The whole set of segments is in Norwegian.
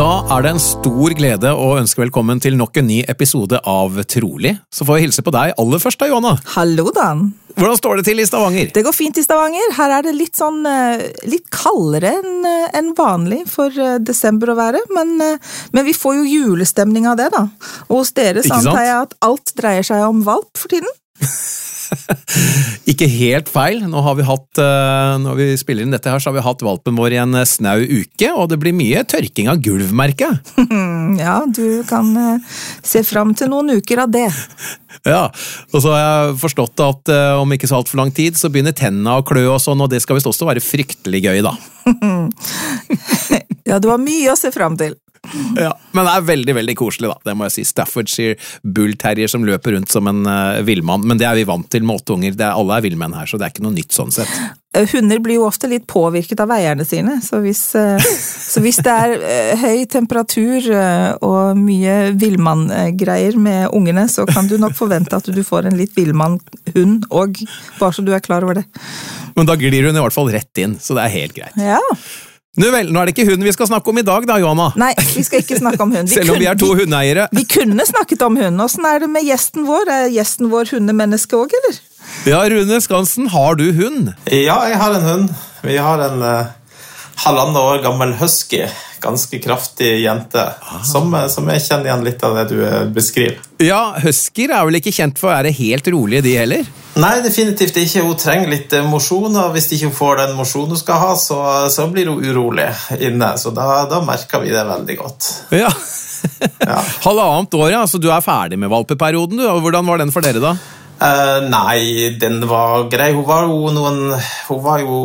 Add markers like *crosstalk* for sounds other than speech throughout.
Da er det en stor glede å ønske velkommen til nok en ny episode av Trolig. Så får jeg hilse på deg aller først, da, Johanna. Hallo, Dan. Hvordan står det til i Stavanger? Det går fint i Stavanger. Her er det litt sånn eh, litt kaldere enn eh, vanlig for eh, desember å være, men, men vi får jo julestemning av det, da. Og hos dere så antar jeg at alt dreier seg om valp for tiden? *laughs* Ikke helt feil. Nå har vi hatt, eh, når vi spiller inn dette her, så har vi hatt valpen vår i en eh, snau uke, og det blir mye tørking av gulv, merker jeg. *laughs* Ja, du kan eh, se fram til noen uker av det. Ja, og så har jeg forstått at om ikke så altfor lang tid, så begynner tennene å klø og sånn, og det skal visst også være fryktelig gøy, da. *laughs* Ja, du har mye å se fram til. Ja, Men det er veldig veldig koselig, da. Det må jeg si. Staffordshire bullterrier som løper rundt som en uh, villmann. Men det er vi vant til med åtte unger. Det er, alle er villmenn her, så det er ikke noe nytt sånn sett. Eh, Hunder blir jo ofte litt påvirket av eierne sine, så hvis, eh, så hvis det er høy temperatur og mye villmanngreier med ungene, så kan du nok forvente at du får en litt villmannhund òg, bare så du er klar over det. Men da glir hun i hvert fall rett inn, så det er helt greit. Ja. Nå vel, nå er det ikke hunden vi skal snakke om i dag, da, Johanna. Nei, vi skal ikke snakke om hund. *laughs* Selv om vi er to hundeeiere. hundeeiere. vi kunne snakket om hund. Åssen er det med gjesten vår? Er gjesten vår hundemenneske òg, eller? Ja, Rune Skansen, har du hund? Ja, jeg har en hund. Vi har en uh, halvannet år gammel husky. Ganske kraftig jente. Som, eh, som jeg kjenner igjen litt av det du eh, beskriver. Ja, Huskyer er vel ikke kjent for å være helt rolige, de heller? Nei, definitivt ikke. Hun trenger litt mosjon, og hvis ikke hun får den mosjonen hun skal ha, så, så blir hun urolig inne. Så da, da merker vi det veldig godt. Ja. *laughs* Ja. Halvannet år, ja. Så du er ferdig med valpeperioden, du. Hvordan var den for dere, da? Uh, nei, den var grei. Hun var jo noen Hun var jo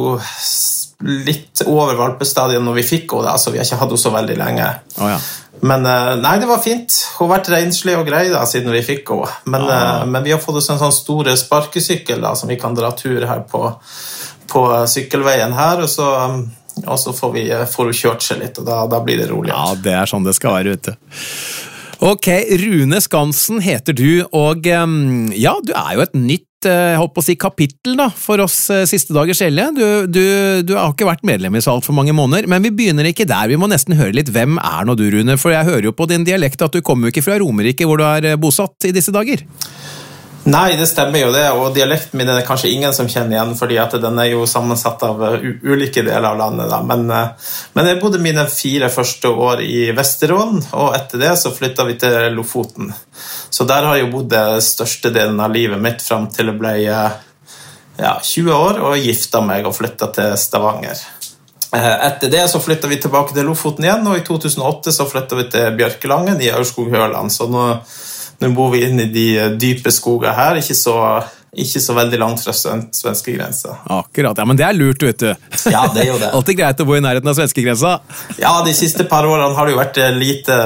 litt over valpestadiet når vi fikk henne, så vi har ikke hatt henne så veldig lenge. Oh, ja. Men eh, nei, det var fint. Hun har vært renslig og grei da, siden vi fikk henne. Men, ah. men vi har fått oss en sånn stor sparkesykkel da, som vi kan dra tur her på, på sykkelveien her. Og så, og så får, vi, eh, får hun kjørt seg litt, og da, da blir det rolig. Ja, det er sånn det skal være, ute. Ok, Rune Skansen heter du, og ja, du er jo et nytt eh, jeg håper å si kapittel da, for oss eh, siste dagers Elje. Du, du, du har ikke vært medlem i så altfor mange måneder, men vi begynner ikke der. Vi må nesten høre litt hvem er nå du, Rune? For jeg hører jo på din dialekt at du kommer jo ikke fra Romerike, hvor du er eh, bosatt i disse dager. Nei, det stemmer jo det, og dialekten min er det kanskje ingen som kjenner igjen, fordi at den er jo sammensatt av uh, ulike deler av landet. Da. Men, uh, men jeg bodde mine fire første år i Vesterålen, og etter det så flytta vi til Lofoten. Så der har jeg bodd største størstedelen av livet mitt fram til jeg ble uh, ja, 20 år og gifta meg og flytta til Stavanger. Etter det så flytta vi tilbake til Lofoten igjen, og i 2008 så flytta vi til Bjørkelangen i Aurskog-Høland. Så nå, nå bor vi inne i de eh, dype skoger her, ikke så, ikke så veldig langt fra sven- svenskegrensa. Akkurat, ja, men det er lurt, vet du. Ja, det er jo det. *laughs* Alltid greit å bo i nærheten av svenskegrensa. Ja, de siste par årene har det jo vært eh, lite,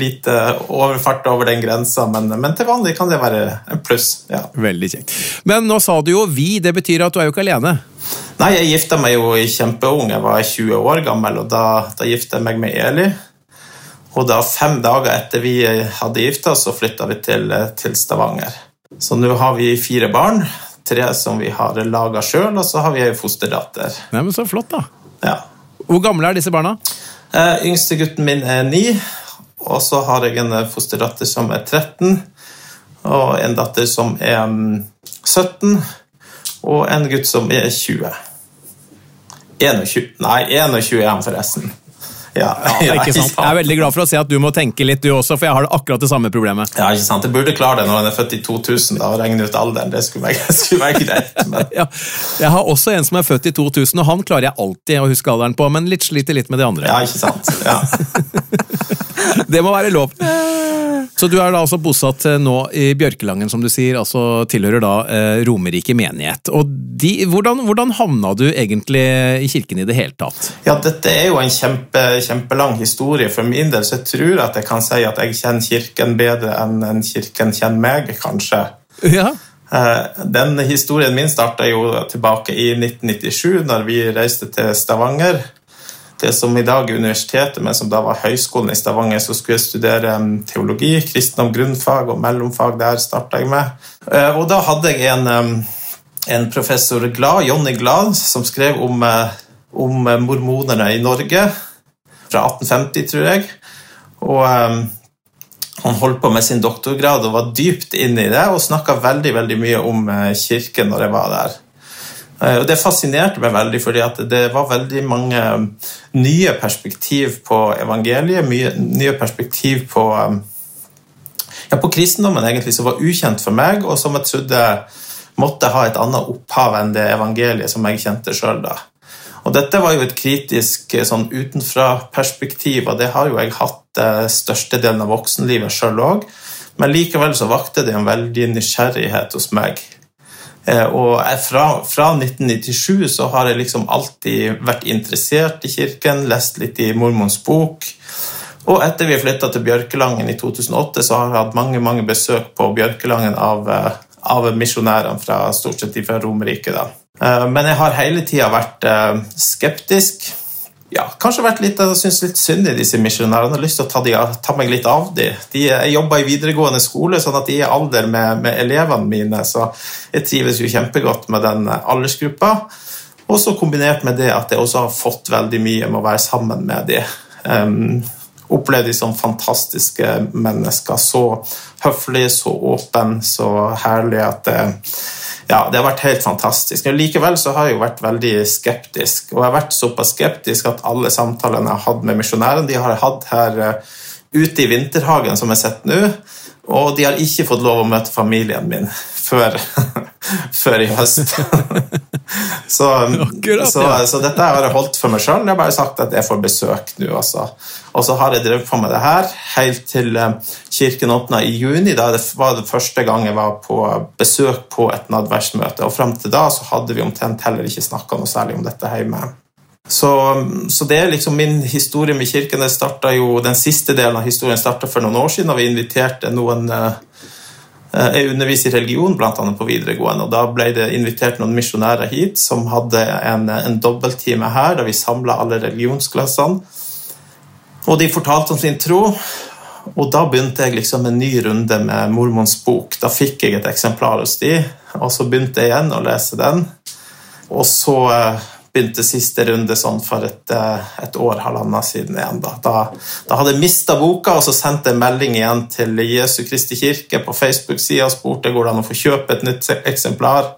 lite overfart over den grensa, men, men til vanlig kan det være en pluss. ja. Veldig kjekt. Men nå sa du jo vi, det betyr at du er jo ikke alene. Nei, jeg gifta meg jo i kjempeung. Jeg var 20 år gammel, og da, da gifta jeg meg med Eli. Og da fem dager etter vi hadde gifta oss, så flytta vi til, til Stavanger. Så nå har vi fire barn. Tre som vi har laga sjøl, og så har vi ei fosterdatter. Nei, men Så flott, da. Ja. Hvor gamle er disse barna? Eh, yngste gutten min er ni, og så har jeg en fosterdatter som er 13, og en datter som er mm, 17, og en gutt som er 20. 21, nei, 21 er han forresten. Ja, ja, ikke sant? Jeg er veldig glad for å se at du må tenke litt, du også, for jeg har akkurat det samme problemet. Ja, ikke sant? Jeg burde klare det når en er født i 2000 da, og regne ut alderen. Det skulle være, *laughs* skulle være greit. Men... *laughs* Ja, jeg har også en som er født i 2000, og han klarer jeg alltid å huske alderen på, men litt sliter litt med de andre. Ja, ikke sant? Ja. *laughs* *laughs* det må være lov. Så du er da altså bosatt eh, nå i Bjørkelangen, som du sier, altså tilhører da eh, Romerike menighet. Og de, hvordan, hvordan, havna du egentlig i kirken i det hele tatt? Ja, dette er jo en kjempe, kjempelang historie. For min del så jeg tror at jeg kan si at jeg kjenner kirken bedre enn en kirken kjenner meg, kanskje. Ja. Eh, den historien min starta jo tilbake i 1997, når vi reiste til Stavanger det som i dag er universitetet, men som da var Høgskolen i Stavanger, så skulle jeg studere teologi, kristendom, grunnfag og mellomfag. Der starta jeg med. Eh, og da hadde jeg en, en professor Glad, Jonny Glad, som skrev om, eh, om mormonerne i Norge fra 1850, tror jeg. Og han holdt på med sin doktorgrad og var dypt inne i det og snakka veldig, veldig mye om eh, kirken når jeg var der. Eh, og Det fascinerte meg veldig, fordi det var veldig mange um, nye perspektiv på evangeliet. Mye, nye perspektiv på, um, ja, på kristendommen egentlig som var ukjent for meg, og som jeg trodde måtte ha et annet opphav enn det evangeliet som jeg kjente sjøl da. Og Dette var jo et kritisk eh, sånn utenfra-perspektiv, og det har jo jeg hatt eh, størstedelen av voksenlivet sjøl òg. Men likevel så vakte det en veldig nysgjerrighet hos meg og fra, fra, 1997 så har jeg liksom alltid vært interessert i kirken, lest litt i mormons bok. Og etter vi flytta til Bjørkelangen i 2008, så har jeg hatt mange mange besøk på Bjørkelangen av, eh, av misjonærene fra stort sett fra Romerike. Eh, men jeg har hele tida vært skeptisk ja, kanskje vært litt, jeg synes litt synd i disse misjonærene. Har lyst til å ta, de, ta, meg litt av dem. De, jeg jobber i videregående skole, sånn at de er i alder med, med, elevene mine. Så jeg trives jo kjempegodt med den aldersgruppa. Og så kombinert med det at jeg også har fått veldig mye med å være sammen med dem. Um, opplevd de som fantastiske mennesker. Så høflige, så åpne, så herlige at det ja, det har vært helt fantastisk. Men likevel så har jeg jo vært veldig skeptisk. Og jeg har vært såpass skeptisk at alle samtalene jeg har hatt med misjonærene, de har jeg hatt her uh, ute i vinterhagen, som jeg sett nå. Og de har ikke fått lov å møte familien min før, *laughs* før i høst. *laughs* så, Akkurat, så, ja. så, dette har jeg holdt for meg sjøl. Jeg har bare sagt at jeg får besøk nå. Også. Og så har jeg drevet på med det her helt til eh, kirken åpna i juni. Da det var det første gang jeg var på besøk på et nadværsmøte. Og fram til da så hadde vi omtrent heller ikke snakka noe særlig om dette hjemme. Så, så, det er liksom min historie med kirken. Det jo, Den siste delen av historien starta for noen år siden, da vi inviterte noen Eh, jeg underviser i religion, bl.a. på videregående. og Da ble det invitert noen misjonærer hit som hadde en, en dobbelttime her, da vi samla alle religionsklassene. Og de fortalte om sin tro, og da begynte jeg liksom en ny runde med mormons bok. Da fikk jeg et eksemplar hos de, og så begynte jeg igjen å lese den. Og så eh, begynte siste runde sånn for et, eh, et år, halvannet siden igjen. Da, da, da hadde jeg mista boka, og så sendte jeg melding igjen til Jesu Kristi kirke på Facebook-sida og spurte går det an å få kjøpe et nytt eksemplar.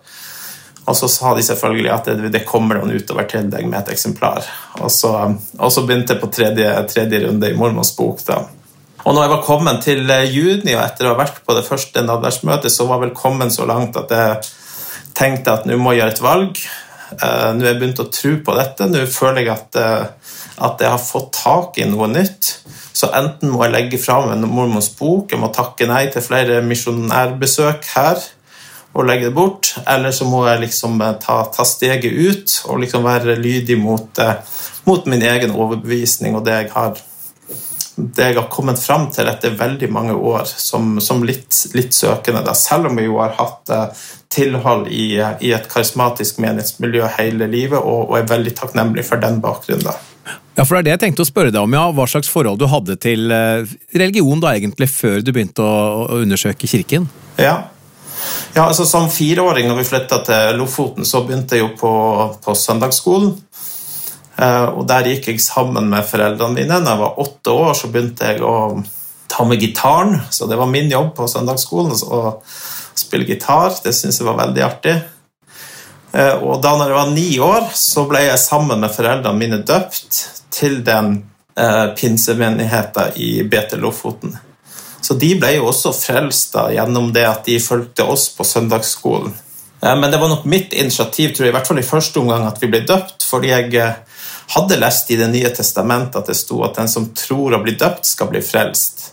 Og så sa de selvfølgelig at det, det kommer noen utover til deg med et eksemplar. Og så, og så begynte jeg på tredje, tredje runde i Mormons bok. da. Og når jeg var kommet til eh, juni, og etter å ha vært på det første nadværsmøtet, så var jeg vel kommet så langt at jeg tenkte at nå må jeg gjøre et valg. Uh, nå har jeg begynt å tro på dette. Nå føler jeg at, uh, at, jeg har fått tak i noe nytt. Så enten må jeg legge fra en mormors bok, jeg må takke nei til flere misjonærbesøk her og legge det bort, eller så må jeg liksom eh, ta, ta steget ut og liksom være lydig mot, mot, min egen overbevisning og det jeg har det jeg har kommet fram til etter veldig mange år som, som litt, litt, søkende, da, selv om vi jo har hatt tilhold i, i et karismatisk menighetsmiljø hele livet, og, og, er veldig takknemlig for den bakgrunnen. Ja, for det er det jeg tenkte å spørre deg om, ja. Hva slags forhold du hadde til eh, religion da egentlig, før du begynte å, å undersøke kirken? Ja. ja, altså Som fireåring når vi flytta til Lofoten, så begynte jeg jo på, på søndagsskolen. Uh, og Der gikk jeg sammen med foreldrene mine. Da jeg var åtte år, så begynte jeg å ta med gitaren. Så det var min jobb på søndagsskolen. å spille gitar. Det syntes jeg var veldig artig. Eh, og da jeg var ni år, så ble jeg sammen med foreldrene mine døpt til den eh, pinsemenigheten i BT Lofoten. Så de ble jo også frelst da, gjennom det at de fulgte oss på søndagsskolen. Eh, men det var nok mitt initiativ, tror jeg, i hvert fall i første omgang, at vi ble døpt, fordi jeg eh, hadde lest i Det nye testamentet at det sto at den som tror og blir døpt, skal bli frelst.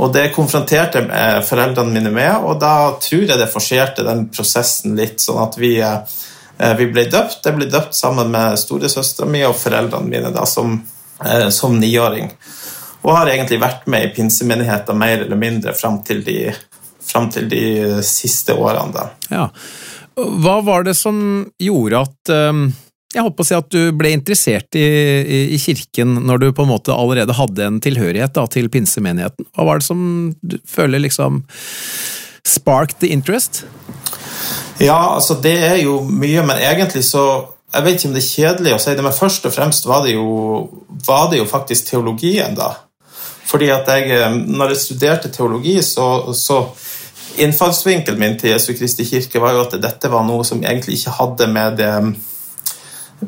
Og Det konfronterte foreldrene mine med, og da tror jeg det forserte den prosessen litt. sånn at vi, eh, vi ble døpt. Jeg ble døpt sammen med storesøstera mi og foreldrene mine da, som, som niåring. Og har egentlig vært med i pinsemenigheten mer eller mindre fram til de, fram til de siste årene. da. Ja. Hva var det som gjorde at um jeg håper å si at du ble interessert i, i, i, kirken når du på en måte allerede hadde en tilhørighet da, til pinsemenigheten. Hva var det som du føler liksom sparked the interest? Ja, altså det er jo mye, men egentlig så Jeg vet ikke om det er kjedelig å si det, men først og fremst var det jo, var det jo faktisk teologien, da. Fordi at jeg, eh, når jeg studerte teologi, så, så Innfallsvinkelen min til Jesu Kristi kirke var jo at dette var noe som egentlig ikke hadde med det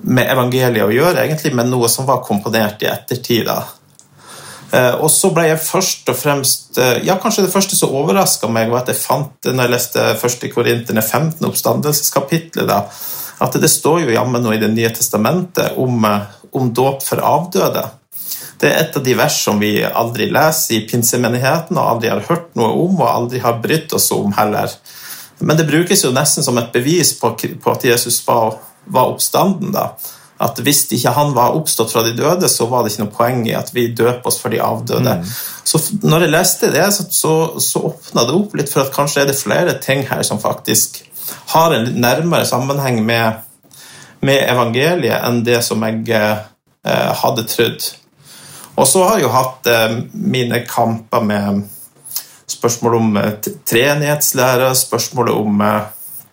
med evangeliet å gjøre, egentlig, men noe som var komponert i ettertid. Eh, og så ble jeg først og fremst eh, Ja, kanskje det første som overraska meg, var at jeg fant det når jeg leste 1. Korinterne 15, oppstandelseskapitlet, da, at det står jo jammen noe i Det nye testamentet om, eh, om dåp for avdøde. Det er et av de vers som vi aldri leser i pinsemenigheten, og aldri har hørt noe om, og aldri har brydd oss om heller. Men det brukes jo nesten som et bevis på, at Jesus var var oppstanden. da. At Hvis ikke han var oppstått fra de døde, så var det ikke noe poeng i at vi døper oss for de avdøde. Mm. Så når jeg leste det, så, så, så åpna det opp litt for at kanskje er det flere ting her som faktisk har en nærmere sammenheng med, med evangeliet enn det som jeg eh, hadde trodd. Og så har jeg jo hatt eh, mine kamper med spørsmål om eh, treenighetslære, spørsmålet om eh,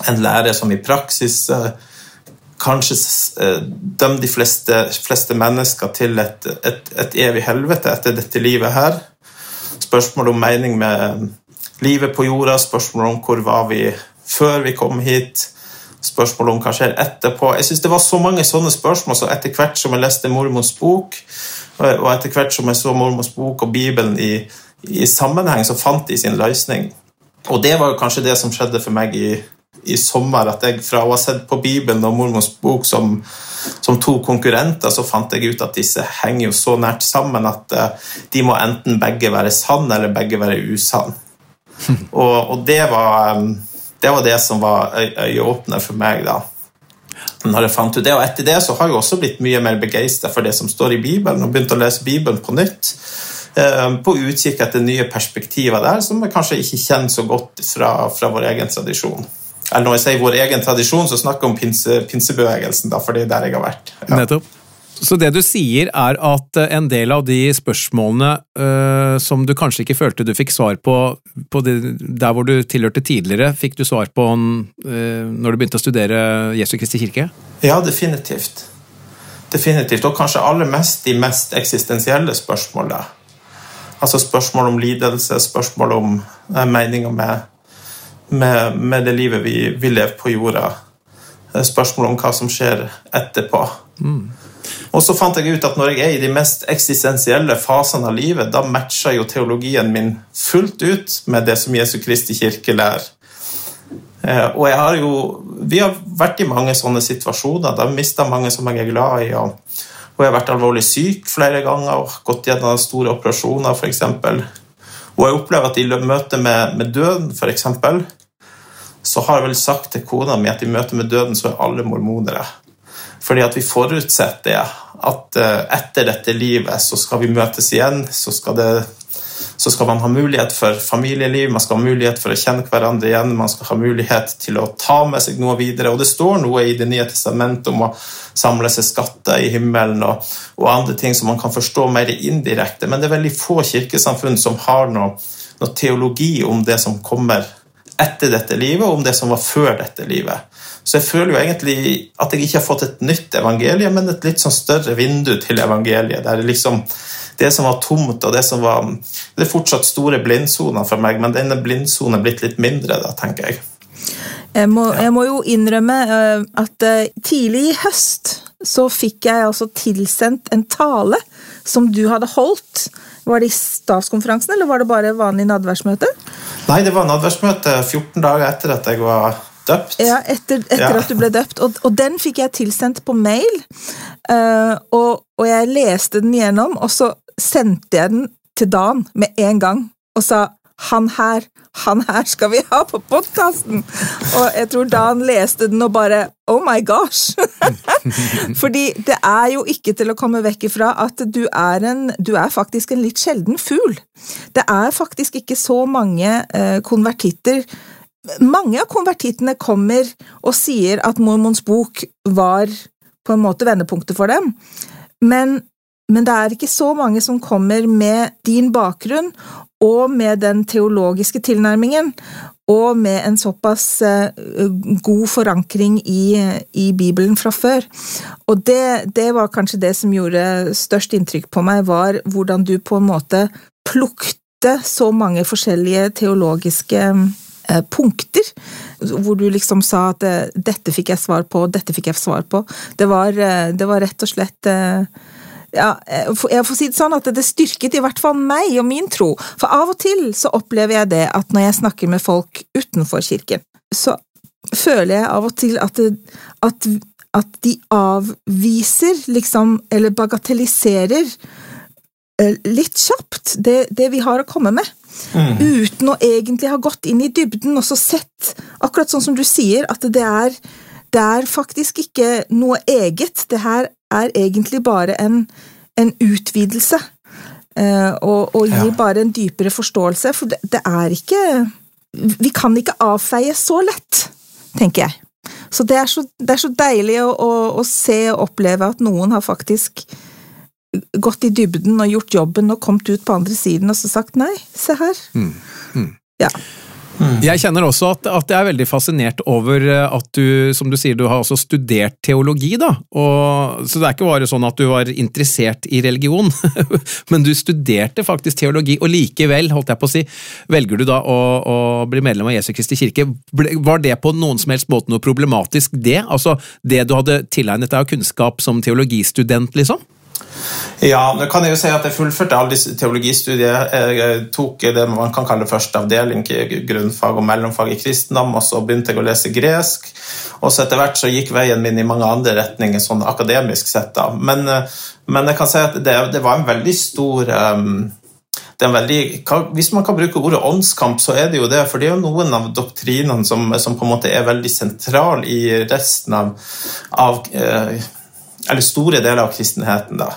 en lærer som i praksis eh, kanskje eh, dømme de fleste, fleste, mennesker til et, et, et, evig helvete etter dette livet her. Spørsmål om mening med livet på jorda, spørsmål om hvor var vi før vi kom hit, spørsmål om hva skjer etterpå. Jeg synes Det var så mange sånne spørsmål, så etter hvert som jeg leste Mormons bok, og etter hvert som jeg så Mormons bok og Bibelen i, i sammenheng, så fant de sin løsning. Og det var jo kanskje det som skjedde for meg i i sommer at jeg fra å ha sett på Bibelen og mormors bok som, som, to konkurrenter, så fant jeg ut at disse henger jo så nært sammen at uh, de må enten begge være sann eller begge være usann. *laughs* og, og det, var, um, det, var, det som var øyeåpner for meg, da. Når jeg fant ut det, og Etter det så har jeg også blitt mye mer begeistra for det som står i Bibelen, og begynt å lese Bibelen på nytt. Uh, på utkikk etter nye perspektiver der som vi kanskje ikke kjenner så godt fra, fra vår egen tradisjon eller når jeg sier vår egen tradisjon, så snakker jeg om pinse, pinsebevegelsen, da, for det er der jeg har vært. Ja. Nettopp. Så det du sier er at eh, en del av de spørsmålene øh, som du kanskje ikke følte du fikk svar på, på det, der hvor du tilhørte tidligere, fikk du svar på øh, når du begynte å studere Jesu Kristi kirke? Ja, definitivt. Definitivt. Og kanskje aller mest de mest eksistensielle spørsmålene. Altså spørsmål om lidelse, spørsmål om meninga med med, med det livet vi, vi, lever på jorda. Spørsmål om hva som skjer etterpå. Mm. Og så fant jeg ut at når jeg er i de mest eksistensielle fasene av livet, da matcher jo teologien min fullt ut med det som Jesu Kristi kirke lærer. Eh, og jeg har jo Vi har vært i mange sånne situasjoner. Da har mista mange som jeg er glad i. Og, og jeg har vært alvorlig syk flere ganger og gått gjennom store operasjoner, f.eks. Og jeg opplever at i møte med, med døden, f.eks., så har jeg vel sagt til kona mi at i møte med døden så er alle mormonere. Fordi at vi forutsetter at eh, etter dette livet så skal vi møtes igjen. Så skal, det, så skal, man ha mulighet for familieliv, man skal ha mulighet for å kjenne hverandre igjen. Man skal ha mulighet til å ta med seg noe videre. Og det står noe i Det nye testamentet om å samle seg skatter i himmelen og, og, andre ting som man kan forstå mer indirekte. Men det er veldig få kirkesamfunn som har noe, noe teologi om det som kommer etter dette livet, og om det som var før dette livet. Så jeg føler jo egentlig at jeg ikke har fått et nytt evangelium, men et litt sånn større vindu til evangeliet. der liksom det som var tomt, og det som var Det er fortsatt store blindsoner for meg, men denne blindsonen er blitt litt mindre, da, tenker jeg. Jeg må, jeg må, jo innrømme eh, at eh, tidlig i høst så fikk jeg altså tilsendt en tale som du hadde holdt. Var det i stavskonferansen, eller var det bare vanlig nadværsmøte? Nei, det var nadværsmøte 14 dager etter at jeg var døpt. Ja, etter, etter ja. at du ble døpt. Og, og, den fikk jeg tilsendt på mail. Uh, og, og, jeg leste den gjennom, og så sendte jeg den til Dan med en gang og sa han her, han her skal vi ha på podkasten! Og jeg tror da han leste den og bare Oh my gosh! *laughs* Fordi det er jo ikke til å komme vekk ifra at du er, en, du er faktisk en litt sjelden fugl. Det er faktisk ikke så mange eh, konvertitter mange av konvertittene kommer og sier at Mormons bok var på en måte vendepunktet for dem, men, men det er ikke så mange som kommer med din bakgrunn og med den teologiske tilnærmingen, og med en såpass eh, god forankring i, i Bibelen fra før. Og det, det, var kanskje det som gjorde størst inntrykk på meg, var hvordan du på en måte plukte så mange forskjellige teologiske eh, punkter, hvor du liksom sa at eh, 'dette fikk jeg svar på', 'dette fikk jeg svar på'. Det var, det var rett og slett ja, eh, jeg får si det sånn at det styrket i hvert fall meg og min tro. For av og til så opplever jeg det at når jeg snakker med folk utenfor kirken, så føler jeg av og til at, det, at, at de avviser, liksom, eller bagatelliserer eh, litt kjapt det, det, vi har å komme med. Mm. Uten å egentlig ha gått inn i dybden og så sett, akkurat sånn som du sier, at det er, det er faktisk ikke noe eget. Det her er egentlig bare en, en utvidelse. Uh, og, og, gir ja. bare en dypere forståelse, for det, det, er ikke Vi kan ikke avfeie så lett, tenker jeg. Så det er så, det er så deilig å, å, å, se og oppleve at noen har faktisk gått i dybden og gjort jobben og kommet ut på andre siden og så sagt nei, se her. Mm. Mm. Ja. Mm. Jeg kjenner også at, at, jeg er veldig fascinert over eh, at du, som du sier, du har også studert teologi, da. Og, så det er ikke bare sånn at du var interessert i religion, *laughs* men du studerte faktisk teologi, og likevel, holdt jeg på å si, velger du da å, å bli medlem av Jesu Kristi kirke. Var det på noen som helst måte noe problematisk, det? Altså det du hadde tilegnet deg av kunnskap som teologistudent, liksom? Ja, nå kan jeg jo si at jeg fullførte alle disse teologistudier. Jeg tok det man kan kalle første avdeling, grunnfag og mellomfag i kristendom, og så begynte jeg å lese gresk. Og så etter hvert så gikk veien min i mange andre retninger, sånn akademisk sett. da. Men, men jeg kan si at det, det var en veldig stor um, Veldig, hvis man kan bruke ordet åndskamp, så er det jo det. For det er jo noen av doktrinene som, som på en måte er veldig sentrale i resten av, av eh, Eller store deler av kristenheten. da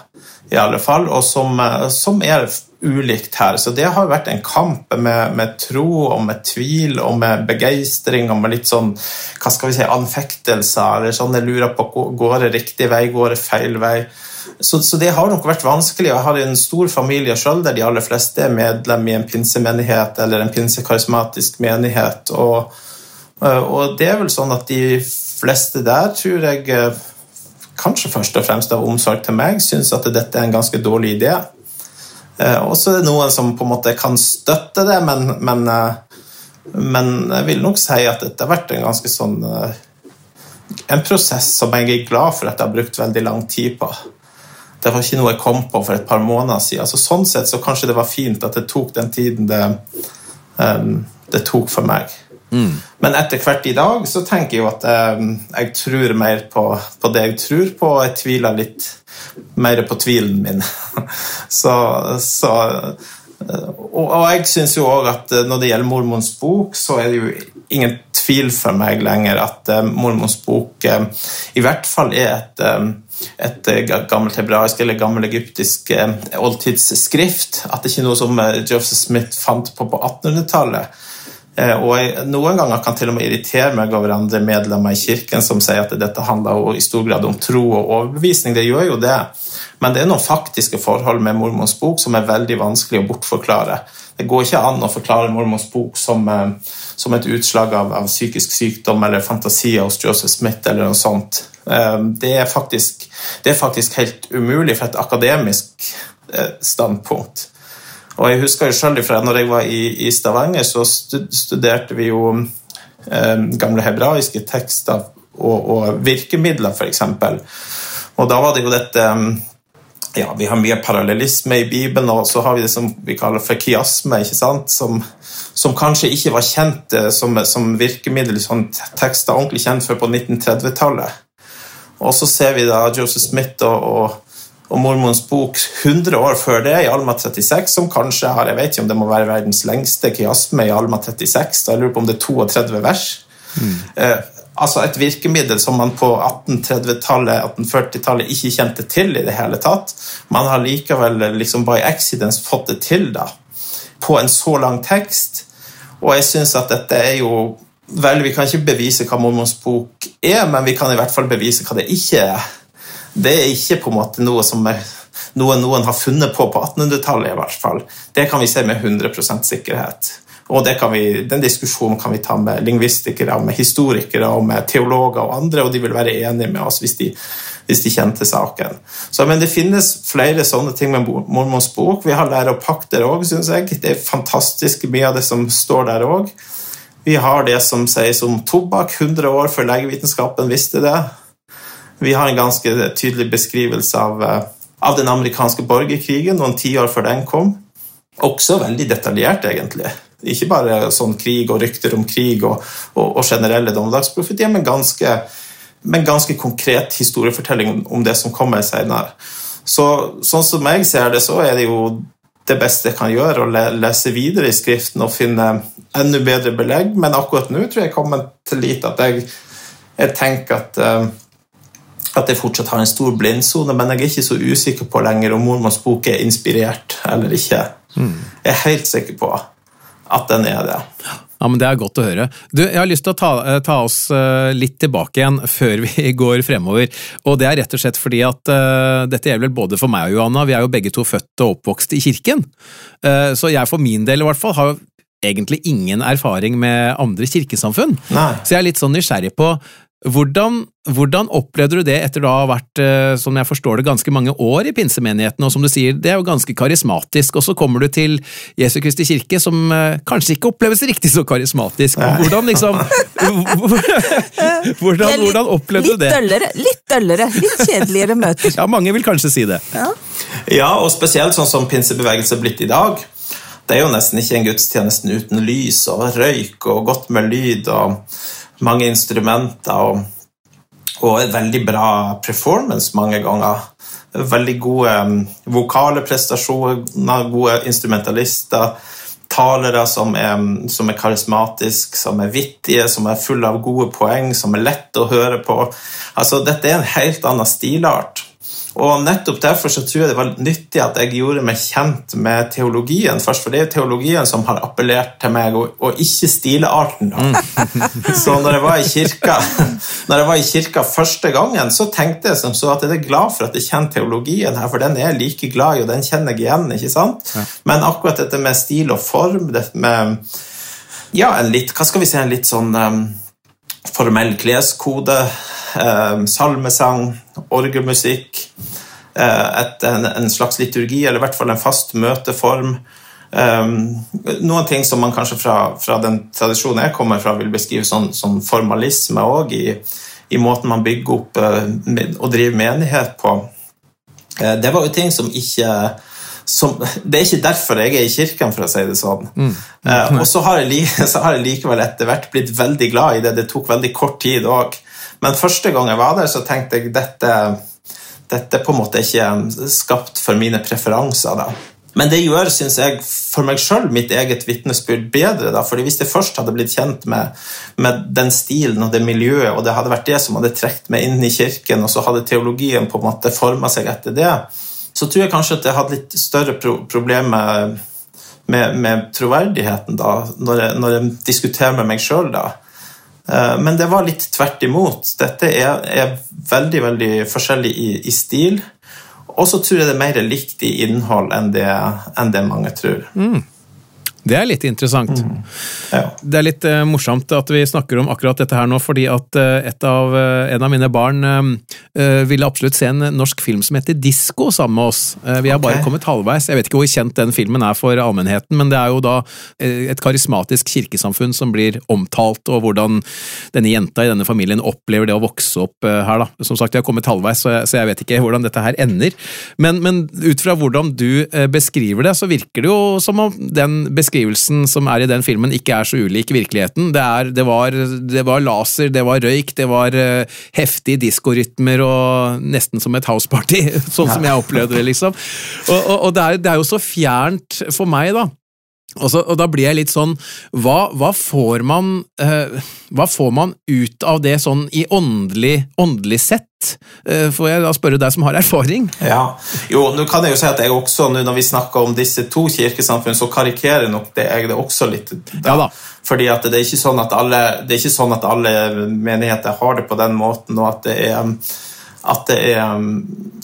i alle fall, og som, eh, som, er ulikt her. Så det har vært en kamp med, med, tro og med tvil og med begeistring og med litt sånn hva skal vi si, anfektelser. eller sånn Jeg lurer på går det riktig vei, går det feil vei. Så, så, det har nok vært vanskelig. Jeg har en stor familie sjøl der de aller fleste er medlem i en pinsemenighet eller en pinsekarismatisk menighet. Og, og det er vel sånn at de fleste der tror jeg kanskje først og fremst av omsorg til meg, syns at dette er en ganske dårlig idé. Eh, og så er det noen som på en måte kan støtte det, men, men, eh, men jeg vil nok si at dette har vært en ganske sånn eh, En prosess som jeg er glad for at jeg har brukt veldig lang tid på. Det var ikke noe jeg kom på for et par måneder siden. Altså, sånn sett så kanskje det var fint at det tok den tiden det, det tok for meg. Mm. Men etter hvert i dag så tenker jeg jo at jeg, eh, jeg tror mer på, på, det jeg tror på, og jeg tviler litt mer på tvilen min. *laughs* så, så og, og, jeg syns jo òg at eh, når det gjelder mormons bok, så er det jo ingen tvil for meg lenger at uh, mormons bok i hvert fall er et, et gammelt hebraisk eller gammel egyptisk oldtidsskrift. At det ikke er noe som Joseph Smith fant på på 1800-tallet. Eh, og Noen ganger kan til og med irritere meg over andre medlemmer i kirken som sier at dette handler i stor grad om tro og overbevisning. Det gjør jo det. Men det er noen faktiske forhold med mormons bok som er veldig vanskelig å bortforklare. Det går ikke an å forklare mormons bok som, eh, som et utslag av, av, psykisk sykdom eller fantasier hos Joseph Smith eller noe sånt. Eh, det er faktisk, det er faktisk helt umulig fra et akademisk standpunkt. Og jeg husker jo selv fra når jeg var i, i Stavanger, så studerte vi jo eh, gamle hebraiske tekster og, og virkemidler, f.eks. Og da var det jo dette ja, Vi har mye parallellisme i Bibelen, og så har vi det som vi kaller for kiasme, ikke sant? Som, som kanskje ikke var kjent som, som virkemiddel sånn tekster ordentlig kjent før på 1930-tallet. Og så ser vi da Joseph Smith og, og og mormons bok 100 år før det, i Alma 36, som kanskje har Jeg vet ikke om det må være verdens lengste kiasme i Alma 36. da Jeg lurer på om det er 32 vers. Mm. Eh, altså et virkemiddel som man på 1830-tallet, 1840-tallet ikke kjente til i det hele tatt. Man har likevel liksom by accidents fått det til da, på en så lang tekst. Og jeg syns at dette er jo Vel, vi kan ikke bevise hva mormons bok er, men vi kan i hvert fall bevise hva det ikke er. Det er ikke på en måte noe som er, noe noen har funnet på på 1800-tallet. i hvert fall. Det kan vi se med 100% sikkerhet. Og vi, Den diskusjonen kan vi ta med lingvistikere, med historikere og med teologer og andre, og de vil være enige med oss hvis de, hvis de kjente saken. Så, men det finnes flere sånne ting med Mormons bok. Vi har lære og pakter òg, syns jeg. Det er fantastisk mye av det som står der òg. Vi har det som sies om tobakk 100 år før legevitenskapen visste det. Vi har en ganske tydelig beskrivelse av, eh, av den amerikanske borgerkrigen noen tiår før den kom. Også veldig detaljert, egentlig. Ikke bare sånn krig og rykter om krig og, og, og generelle dommedagsprofetier, men ganske, men ganske konkret historiefortelling om det som kommer senere. Så, sånn som jeg ser det, så er det jo det beste jeg kan gjøre, å lese videre i Skriften og finne enda bedre belegg, men akkurat nå tror jeg jeg kommer til dit at jeg, jeg tenker at uh, at jeg fortsatt har en stor blindsone, men jeg er ikke så usikker på lenger om mormors bok er inspirert eller ikke. Mm. Jeg er helt sikker på at den er det. Ja, men Det er godt å høre. Du, Jeg har lyst til å ta, eh, ta, oss eh, litt tilbake igjen før vi *laughs* går fremover. Og Det er rett og slett fordi at uh, dette gjelder vel både for meg og Johanna. Vi er jo begge to født og oppvokst i kirken. Uh, så jeg for min del i hvert fall har egentlig ingen erfaring med andre kirkesamfunn. Nei. Så jeg er litt sånn nysgjerrig på hvordan, hvordan, opplevde du det etter da å ha vært, eh, som jeg forstår det, ganske mange år i pinsemenigheten, og som du sier, det er jo ganske karismatisk, og så kommer du til Jesu Kristi kirke, som eh, kanskje ikke oppleves riktig så karismatisk. Hvordan liksom hvordan, hvordan opplevde du det? Døllere, litt døllere, litt kjedeligere møter. *laughs* Ja, mange vil kanskje si det. Ja, ja og spesielt sånn som pinsebevegelse er blitt i dag. Det er jo nesten ikke en gudstjeneste uten lys og røyk og godt med lyd. og mange instrumenter og, og et veldig bra performance mange ganger. Veldig gode um, vokale prestasjoner, gode instrumentalister. Talere som er, som er karismatiske, som er vittige, som er fulle av gode poeng, som er lette å høre på. Altså, dette er en helt annen stilart. Og nettopp derfor så tror jeg det var nyttig at jeg gjorde meg kjent med teologien først, for det er teologien som har appellert til meg, og, og ikke stilarten. Da. *laughs* så når jeg, var i kirka, når jeg var i kirka første gangen, så tenkte jeg som så at jeg er glad for at jeg kjenner teologien her, for den er jeg like glad i, og den kjenner jeg igjen. ikke sant? Men akkurat dette med stil og form, dette med ja, en litt, hva skal vi si, en litt sånn um, formell kleskode eh, salmesang, orgelmusikk, eh, et, en, en, slags liturgi, eller i hvert fall en fast møteform. Um, noen ting som man kanskje fra, fra, den tradisjonen jeg kommer fra, vil beskrive som, som formalisme òg, i, i, måten man bygger opp uh, og driver menighet på. Uh, det var jo ting som ikke som, det er ikke derfor jeg er i kirken, for å si det sånn. Mm. Uh, og så har, jeg, *laughs* så har, jeg, likevel etter hvert blitt veldig glad i det. Det tok veldig kort tid òg. Men første gang jeg var der, så tenkte jeg dette, dette på en måte ikke er skapt for mine preferanser. da. Men det gjør, synes jeg, for meg sjøl mitt eget vitnesbyrd bedre. da, fordi Hvis jeg først hadde blitt kjent med, med, den stilen og det miljøet, og det hadde vært det som hadde trukket meg inn i kirken, og så hadde teologien på en måte forma seg etter det, så tror jeg kanskje at jeg hadde litt større pro problemer med, med, troverdigheten da, når jeg, når jeg diskuterer med meg sjøl. da. men det var litt tvert imot. Dette er, er veldig veldig forskjellig i, i stil. Og så tror jeg det er mer likt i innhold enn det, enn det mange tror. Mm. Det er litt interessant. Mm. Ja. Det er litt uh, morsomt at vi snakker om akkurat dette her nå, fordi at uh, et av, uh, en av mine barn ville absolutt se en norsk film som heter Disko sammen med oss. Vi har bare kommet halvveis. Jeg vet ikke hvor kjent den filmen er for allmennheten, men det er jo da et karismatisk kirkesamfunn som blir omtalt, og hvordan denne jenta i denne familien opplever det å vokse opp her, da. Som sagt, jeg har kommet halvveis, så jeg, så jeg vet ikke hvordan dette her ender. Men, men ut fra hvordan du beskriver det, så virker det jo som om den beskrivelsen som er i den filmen, ikke er så ulik virkeligheten. Det, er, det, var, det var laser, det var røyk, det var uh, heftige diskorytmer og nesten som et houseparty, *laughs* sånn som jeg opplevde det, liksom. Og, og, og det, er, det er jo så fjernt for meg, da. Og, så, og da blir jeg litt sånn Hva, hva, får man, eh, hva får man ut av det sånn i åndelig, åndelig sett? Eh, får jeg da spørre deg som har erfaring? Ja, jo, nå kan jeg jo si at jeg også, nå når vi snakker om disse to kirkesamfunn, så karikerer nok det jeg det også litt. Ja da. Fordi at det er ikke sånn at alle, det er ikke sånn at alle menigheter har det på den måten, og at det er at det er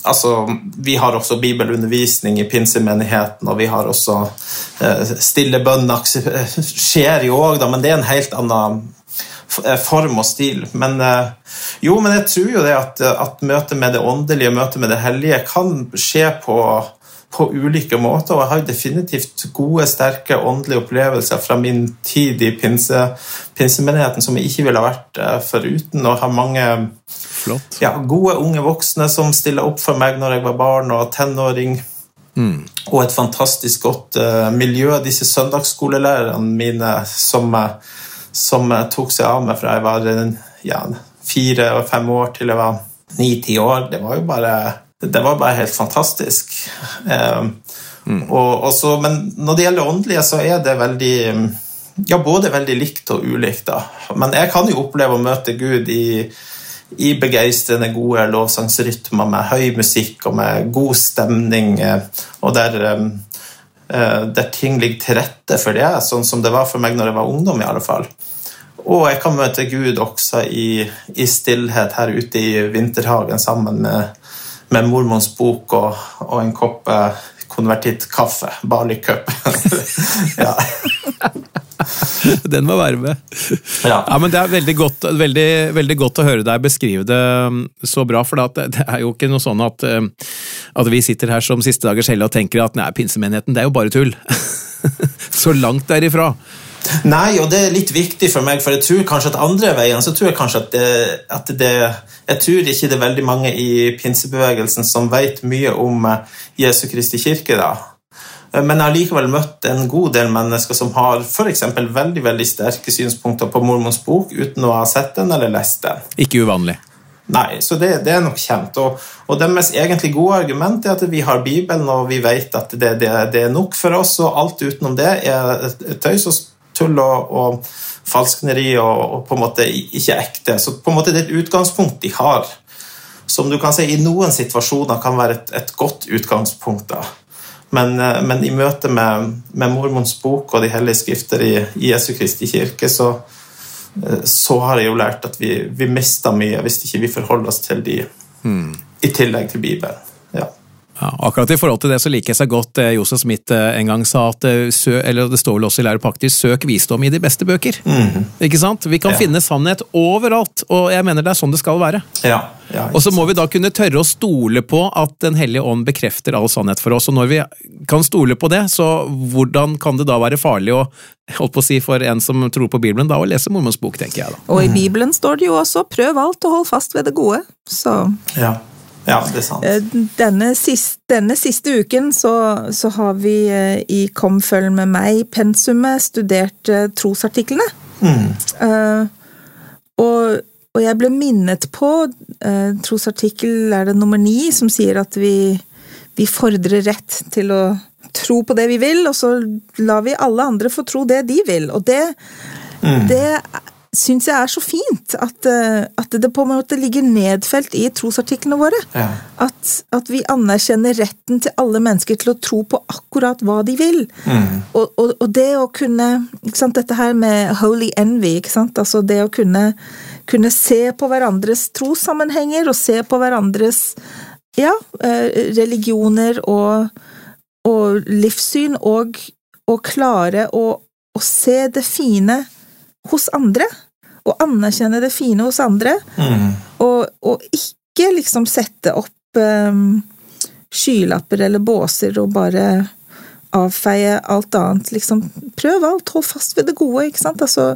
Altså, vi har også bibelundervisning i pinsemenigheten, og vi har også eh, stille bønner *laughs* skjer jo òg, men det er en helt annen eh, form og stil. Men eh, jo, men jeg tror jo det at, at møtet med det åndelige, møtet med det hellige, kan skje på, på ulike måter. Og jeg har definitivt gode, sterke åndelige opplevelser fra min tid i pinse, pinsemenigheten som jeg ikke ville ha vært eh, foruten. Og har mange ja, gode unge voksne som stiller opp for meg når jeg var barn og tenåring. Og et fantastisk godt uh, miljø. Disse søndagsskolelærerne mine som, eh, som tok seg av meg fra jeg var ja, fire og fem år til jeg var ni-ti år, det var jo bare, det var bare helt fantastisk. Mm. og, og så, men når det gjelder åndelige, så er det veldig ja, både veldig likt og ulikt. da. Men jeg kan jo oppleve å møte Gud i i begeistrende gode lovsangsrytmer med høy musikk og med god stemning, eh, og der, eh, eh, der ting ligger til rette for det, sånn som det var for meg når jeg var ungdom. i alle fall. Og jeg kan møte Gud også i, i stillhet her ute i vinterhagen sammen med, med mormons bok og, og en kopp eh, konvertittkaffe. Barley cup. *laughs* ja. Den må være med. Ja. Ja, men Det er veldig godt, veldig, veldig godt å høre deg beskrive det um, så bra, for det, det er jo ikke noe sånn at, um, at vi sitter her som siste dagers helle og tenker at nei, pinsemenigheten det er jo bare tull. *laughs* så langt derifra. Nei, og det er litt viktig for meg, for jeg tror kanskje at andre veien så tror jeg kanskje at det, at det Jeg tror ikke det er veldig mange i pinsebevegelsen som vet mye om eh, Jesu Kristi kirke, da. Eh, Men jeg har likevel møtt en god del mennesker som har for eksempel veldig veldig sterke synspunkter på mormons bok uten å ha sett den eller lest den. Ikke uvanlig. Nei, så det, det er nok kjent. Og, og deres egentlig gode argument er at vi har Bibelen, og vi vet at det, det, det er nok for oss, og alt utenom det er tøys og tull og, og falskneri og, og på en måte ikke ekte. Så på en måte det er et utgangspunkt de har, som du kan si i noen situasjoner kan være et, et godt utgangspunkt. da. Men, eh, men i møte med, med mormons bok og de hellige skrifter i, i Jesu Kristi kirke, så, eh, så har jeg jo lært at vi, vi mister mye hvis ikke vi forholder oss til de i tillegg til Bibelen. Ja. Akkurat i forhold til det så liker jeg seg godt det Josef Smith eh, en gang sa, at eh, sø, eller det står vel også i lærepakter, søk visdom i de beste bøker. Ikke sant? Vi kan Ja. finne sannhet overalt, og jeg mener det er sånn det skal være. Ja, ja, Og så må vi da kunne tørre å stole på at Den hellige ånd bekrefter all sannhet for oss. Og når vi kan stole på det, så hvordan kan det da være farlig å holdt på å si for en som tror på Bibelen, da å lese Mormons bok, tenker jeg da. Og i Bibelen står det jo også 'prøv alt og hold fast ved det gode'. Så ja. Ja, det er sant. eh, denne siste, denne siste uken så, så har vi eh, i Kom følg med meg-pensumet studert trosartiklene. trosartiklene. Uh, og, og jeg ble minnet på eh, trosartikkel er det nummer ni, som sier at vi, vi fordrer rett til å tro på det vi vil, og så lar vi alle andre få tro det de vil. Og det, det syns jeg er så fint, at, eh, at det på en måte ligger nedfelt i trosartiklene våre. Ja. At, at vi anerkjenner retten til alle mennesker til å tro på akkurat hva de vil. Og, og, og det å kunne sant, Dette her med holy envy, ikke sant? altså det å kunne, kunne se på hverandres trossammenhenger og se på hverandres ja, eh, religioner og, og livssyn, og, klare å se det fine hos andre. Og anerkjenne det fine hos andre. Mm. Og, og ikke liksom sette opp um, skylapper eller båser og bare avfeie alt annet. Liksom, prøv alt, hold fast ved det gode, ikke sant. Altså,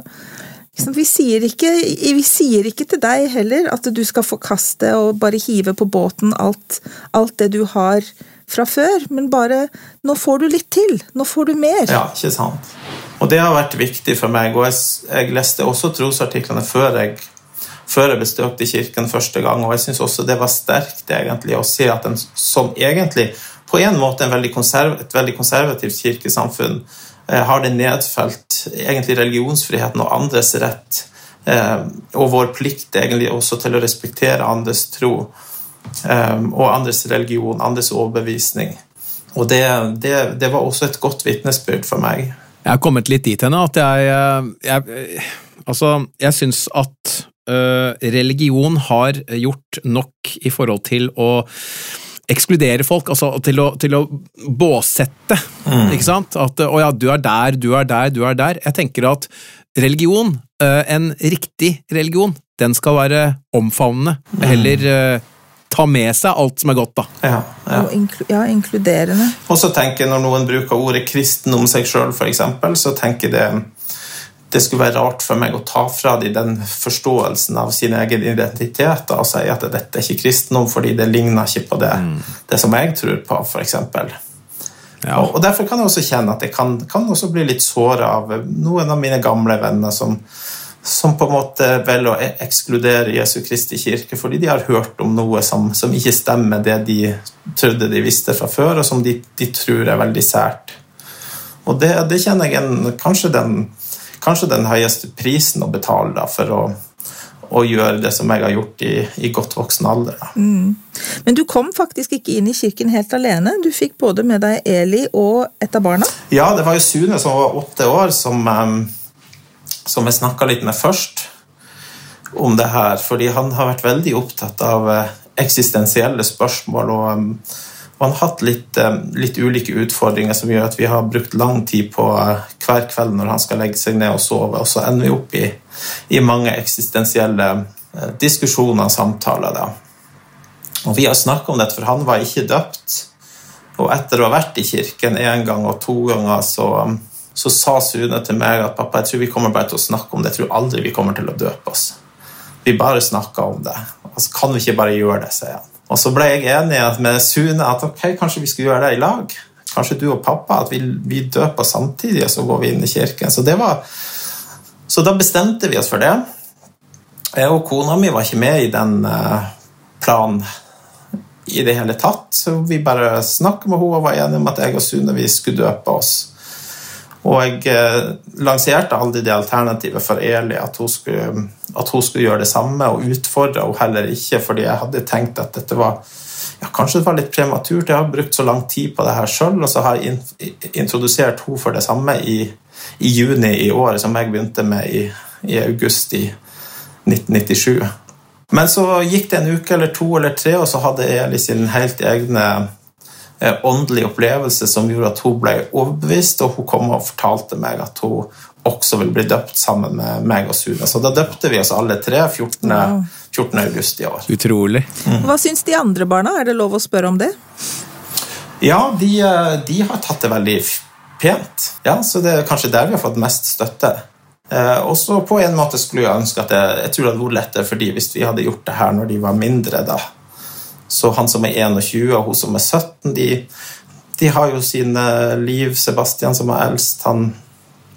ikke? Vi, sier ikke, vi sier ikke til deg heller at du skal forkaste og bare hive på båten alt, alt det du har fra før, men bare Nå får du litt til. Nå får du mer. Ja, ikke sant. Og det har vært viktig for meg. Og jeg, jeg leste også trosartiklene før jeg, før jeg besøkte kirken første gang, og jeg syns også det var sterkt egentlig å se at en som egentlig på en måte en veldig et veldig konservativt kirkesamfunn eh, har det nedfelt egentlig religionsfriheten og andres rett eh, og vår plikt egentlig også til å respektere andres tro og andres religion, andres overbevisning. Og det, det, det var også et godt vitnesbyrd for meg. Jeg har kommet litt dit henne at jeg, jeg Altså, jeg syns at uh, religion har gjort nok i forhold til å ekskludere folk, altså til å, til å båsette. Mm. Ikke sant? At 'å ja, du er der, du er der, du er der'. Jeg tenker at religion, en riktig religion, den skal være omfavnende. Mm. Heller ta med seg alt som er godt, da. Ja, ja. Inklu ja inkluderende. Og så tenker jeg Når noen bruker ordet kristen om seg sjøl, f.eks., så tenker jeg det det skulle være rart for meg å ta fra dem den forståelsen av sin egen identitet og si at dette er ikke kristendom fordi det ligner ikke på det, mm. det som jeg tror på, f.eks. Ja. Og, og Derfor kan jeg også kjenne at jeg kan, kan også bli litt såra av noen av mine gamle venner som, som på en måte velger å ekskludere Jesu Kristi kirke fordi de har hørt om noe som, som ikke stemmer det de trodde de visste fra før, og som de, de tror er veldig sært. Og det, det kjenner jeg en, kanskje, den, kanskje den høyeste prisen å betale da, for å, å gjøre det som jeg har gjort i, i godt voksen alder. Mm. Men du kom faktisk ikke inn i kirken helt alene. Du fikk både med deg Eli og et av barna? Ja, det var jo Sune som var åtte år, som um, som jeg snakka litt med først om det her, fordi han har vært veldig opptatt av eh, eksistensielle spørsmål. og um, han har hatt litt, um, litt, ulike utfordringer som gjør at vi har brukt lang tid på uh, hver kveld når han skal legge seg ned og sove, og så ender vi opp i, i mange eksistensielle uh, diskusjoner og samtaler. Da. Og Vi har snakka om dette, for han var ikke døpt. Og etter å ha vært i kirken én gang og to ganger, så um, så sa Sune til meg at pappa, jeg tror vi kommer bare til å snakke om det. Jeg tror aldri vi kommer til å døpe oss. Vi bare snakka om det. Altså, kan vi ikke bare gjøre det, sier han. Og så ble jeg enig med Sune at ok, kanskje vi skulle gjøre det i lag. Kanskje du og pappa, at vi, vi døper samtidig, og så går vi inn i kirken. Så, var, så da bestemte vi oss for det. Jeg og kona mi var ikke med i den uh, planen i det hele tatt. Så vi bare snakka med henne og var enige om at jeg og Sune vi skulle døpe oss. Og jeg eh, lanserte aldri det alternativet for Eli, at hun, skulle, at hun skulle gjøre det samme, og utfordra henne heller ikke, fordi jeg hadde tenkt at dette var ja, Kanskje det var litt prematurt. Jeg har brukt så lang tid på det her sjøl, og så har jeg introdusert henne for det samme i, i, juni i år, som jeg begynte med i, i august i 1997. Men så gikk det en uke eller to eller tre, og så hadde Eli sin helt egne åndelig opplevelse som gjorde at hun ble overbevist, og hun kom og fortalte meg at hun også vil bli døpt sammen med meg og Sune. Så da døpte vi oss alle tre 14. 14. august i år. Utrolig. Mm. Hva syns de andre barna? Er det lov å spørre om det? Ja, de, eh, de har tatt det veldig pent. Ja, så det er kanskje der vi har fått mest støtte. Eh, og så på en måte skulle jeg ønske at jeg, jeg tror det hadde vært lettere for de hvis vi hadde gjort det her når de var mindre. da. Så han som er 21 og hun som er 17, de, de har jo sine liv. Sebastian som er eldst, han,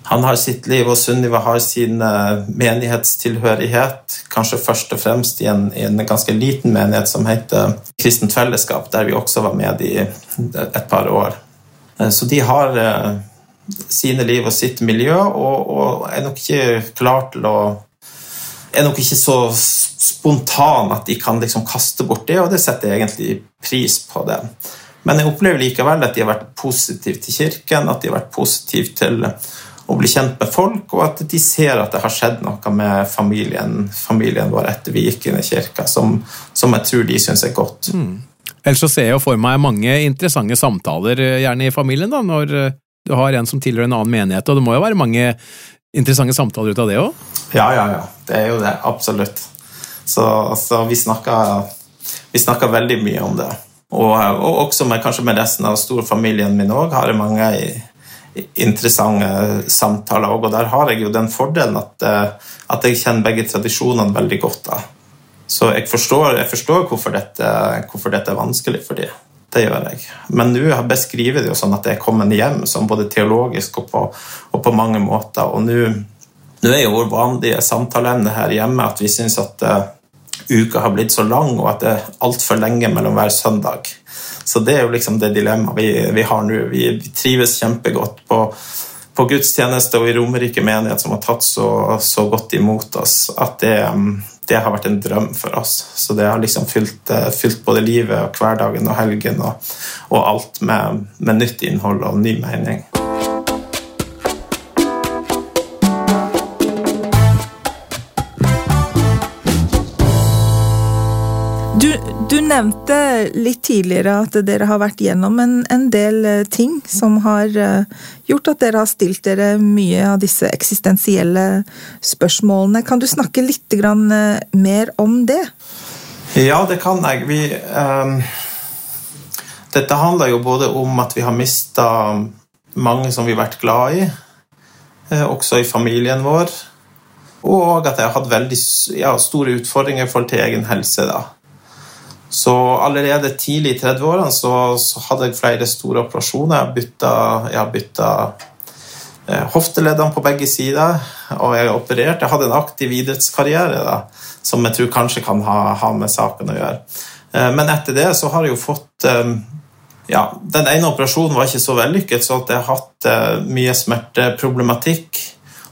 han har sitt liv, og Sunniva har sin eh, menighetstilhørighet. Kanskje først og fremst i en, i en, ganske liten menighet som heter Kristent Fellesskap, der vi også var med i et par år. Eh, så de har eh, sine liv og sitt miljø, og, og er nok ikke klar til å er nok ikke så spontan at de kan liksom kaste bort det, og det setter jeg egentlig pris på. det. Men jeg opplever likevel at de har vært positive til kirken, at de har vært positive til å bli kjent med folk, og at de ser at det har skjedd noe med familien, familien vår etter vi gikk inn i kirka, som, som jeg tror de syns er godt. Mm. Ellers så ser jeg for meg mange interessante samtaler, eh, gjerne i familien, da, når eh, Du har en som tilhører en annen menighet, og det må jo være mange interessante samtaler ut av det òg? Ja, ja, ja. Det er jo det. Absolutt. Så, så vi snakker veldig mye om det. Og, og, også med, kanskje med resten av storfamilien min òg har jeg mange interessante samtaler. Og der har jeg jo den fordelen at, eh, at jeg kjenner begge tradisjonene veldig godt. da. Så jeg forstår, jeg forstår hvorfor, dette, hvorfor, dette, er vanskelig for dem. Det gjør jeg. Men nå beskriver det jo sånn at det er kommet hjem, sånn både teologisk og på, og på mange måter. Og nå er jo vår vanlige samtaleemne her hjemme at vi syns at uh, uka har blitt så lang, og at det er altfor lenge mellom hver søndag. Så det er jo liksom det dilemmaet vi, vi, har nå. Vi, vi, trives kjempegodt på, på gudstjeneste og i Romerike menighet, som har tatt så, så godt imot oss, at det, det har vært en drøm for oss. Så det har liksom fylt, eh, fylt både livet og hverdagen og helgen og, og alt med, med, nytt innhold og ny mening. Nevnte litt tidligere at dere har vært gjennom en, en del eh, ting som har uh, gjort at dere har stilt dere mye av disse eksistensielle spørsmålene. Kan du snakke litt uh, mer om det? Ja, det kan jeg. Vi, um, dette handler jo både om at vi har mista mange som vi har vært glad i, også i familien vår, og at jeg har hatt veldig ja, store utfordringer i forhold til egen helse. da. Så allerede tidlig i 30-årene så, så, hadde jeg flere store operasjoner. Jeg bytta, eh, hofteleddene på begge sider, og jeg har operert. Jeg hadde en aktiv idrettskarriere da, som jeg tror kanskje kan ha, ha med saken å gjøre. Eh, men etter det så har jeg jo fått eh, ja, Den ene operasjonen var ikke så vellykket, så jeg har hatt mye smerteproblematikk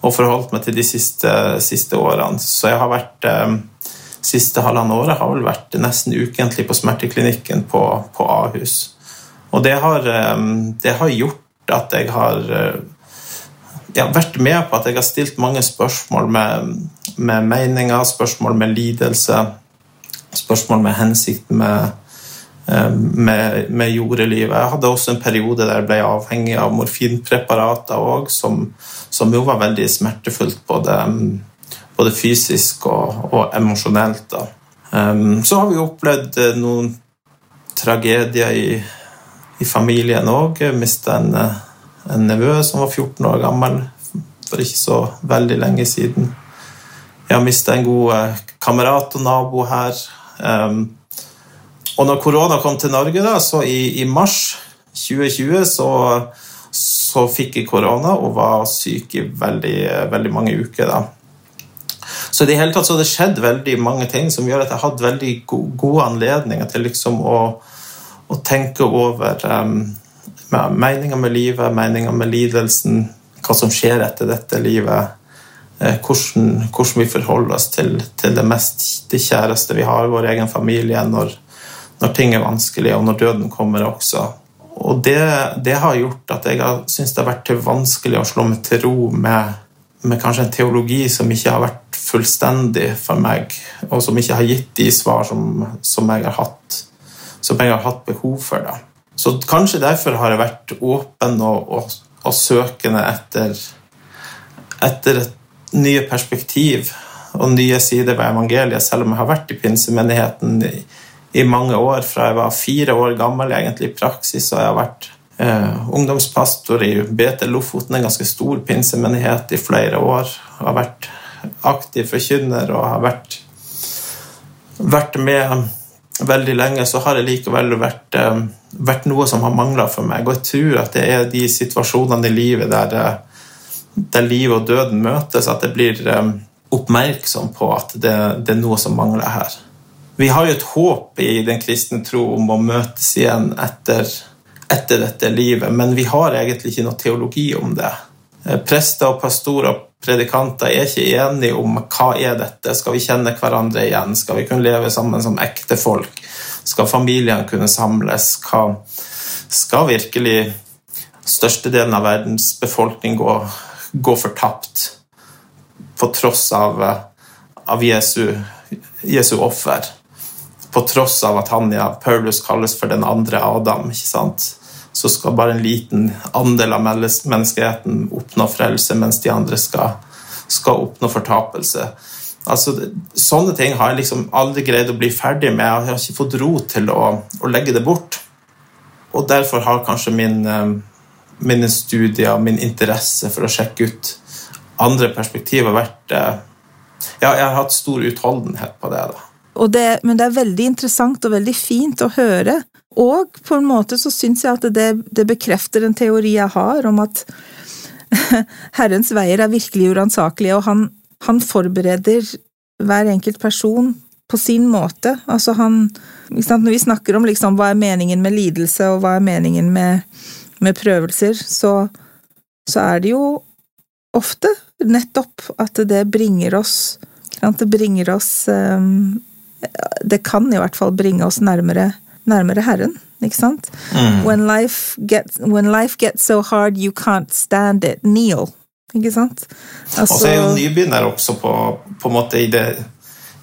og forholdt meg til de siste, siste årene. Så jeg har vært siste halvannet året har vel vært nesten ukentlig på smerteklinikken på, på Ahus. Og det har, eh, det har, gjort at jeg har eh, ja, vært med på at jeg har stilt mange spørsmål med, med meninger, spørsmål med lidelse, spørsmål med hensikt med, eh, med, med jordelivet. Jeg hadde også en periode der jeg ble avhengig av morfinpreparater òg, som, som, jo var veldig smertefullt. Både både fysisk og, og emosjonelt. Um, så har vi opplevd eh, noen tragedier i, i familien òg. Mista en, eh, en nevø som var 14 år gammel for ikke så veldig lenge siden. Jeg har mista en god eh, kamerat og nabo her. Um, og når korona kom til Norge, da, så i, i mars 2020, så, så fikk jeg korona og var syk i veldig, veldig mange uker. da. Så i det hele tatt så har det skjedd veldig mange ting som gjør at jeg har hatt veldig gode anledninger til liksom å, å tenke over um, meninga med livet, meninga med lidelsen, hva som skjer etter dette livet. Eh, hvordan, hvordan, vi forholder oss til, til det mest det kjæreste vi har, vår egen familie, når, når ting er vanskelig, og når døden kommer også. Og det, det har gjort at jeg syntes det har vært vanskelig å slå meg til ro med med kanskje en teologi som ikke har vært fullstendig for meg, og som ikke har gitt de svar som, som, jeg, har hatt, som jeg har hatt behov for. Da. Så kanskje derfor har jeg vært åpen og, og, og søkende etter, etter et nye perspektiv og nye sider ved evangeliet, selv om jeg har vært i pinsemenigheten i, i mange år. Fra jeg var fire år gammel egentlig i praksis, og jeg har vært eh, ungdomspastor i BT Lofoten, en ganske stor pinsemenighet i flere år. Har vært aktiv forkynner og har vært, vært med veldig lenge, så har det likevel vært, eh, vært noe som har mangla for meg. Og jeg tror at det er de situasjonene i livet der, eh, der livet og døden møtes, at det blir eh, oppmerksom på at det, det er noe som mangler her. Vi har jo et håp i den kristne tro om å møtes igjen etter etter dette livet, men vi har egentlig ikke noe teologi om det. Eh, prester og pastorer og predikanter er ikke enige om hva er dette. Skal vi kjenne hverandre igjen? Skal vi kunne leve sammen som ekte folk? Skal familiene kunne samles? Hva skal virkelig størstedelen av verdens befolkning gå, gå fortapt på tross av, av Jesu, Jesu offer? På tross av at han, ja, Paulus kalles for den andre Adam. ikke sant? så skal bare en liten andel av menneskeheten oppnå frelse, mens de andre skal, skal oppnå fortapelse. Altså, sånne ting har jeg liksom aldri greid å bli ferdig med. Jeg har ikke fått ro til å, å legge det bort. Og derfor har kanskje min, eh, mine studier, min interesse for å sjekke ut andre perspektiver vært eh, Ja, jeg har hatt stor utholdenhet på det. da. Det men det er veldig interessant og veldig fint å høre. Og på en måte så syns jeg at det, det bekrefter en teori jeg har om at *laughs* Herrens veier er virkelig uransakelige, og han, han forbereder hver enkelt person på sin måte. Altså han Når vi snakker om liksom, hva er meningen med lidelse, og hva er meningen med, med prøvelser, så, så, er det jo ofte nettopp at det bringer oss Det bringer oss ehm, Det kan i hvert fall bringe oss nærmere, nærmere Herren. Ikke sant? Mm. When, life gets, when life gets so hard you can't stand it, kneel. Ikke sant? Altså, og så er jeg jo nybegynner også på, på en måte i det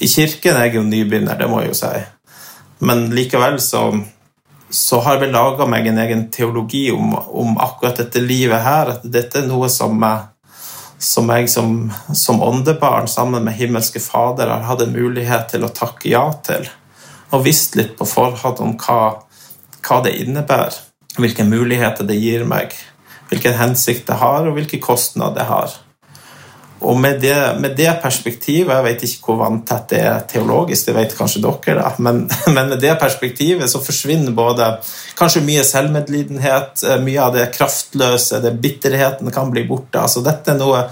I kirken er jeg jo nybegynner, det må jeg jo si. Men likevel så, så har jeg vel laga meg en egen teologi om, om, akkurat dette livet her. At dette er noe som, som jeg som, som åndebarn sammen med himmelske Fader har hatt en mulighet til å takke ja til. Og visst litt på forhånd om hva, hva det innebærer. Hvilke muligheter det gir meg hvilken hensikt det har, og hvilke kostnader det har. Og med det, med det, perspektivet Jeg vet ikke hvor vanntett det er teologisk, det vet kanskje dere, da, men, *laughs* men, med det perspektivet så forsvinner både kanskje mye selvmedlidenhet, eh, mye av det kraftløse, det bitterheten kan bli borte. Altså, dette, er noe,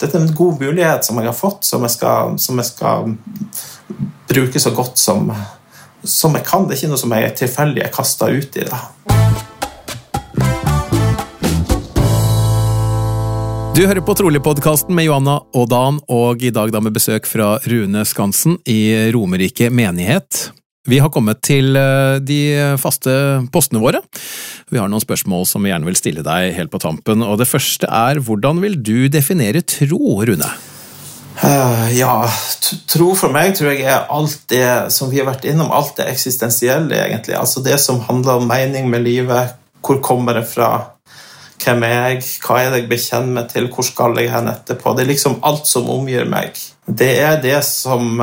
dette er en god mulighet som jeg har fått, som jeg skal, som jeg skal bruke så godt som, som jeg kan. Det er ikke noe som jeg tilfeldig er kasta ut i. da. Du hører på Trolig-podkasten med Johanna og Dan, og i dag da med besøk fra Rune Skansen i Romerike menighet. Vi har kommet til eh, de faste postene våre. Vi har noen spørsmål som vi gjerne vil stille deg helt på tampen, og det første er hvordan vil du definere tro, Rune? Uh, ja, tro for meg tror jeg er alt det som vi har vært innom, alt det eksistensielle, egentlig. Altså det som handler om mening med livet, hvor kommer det fra? Hvem er jeg? Hva er det jeg bekjenner meg til? Hvor skal jeg hen etterpå? Det er liksom alt som omgir meg. Det er det som,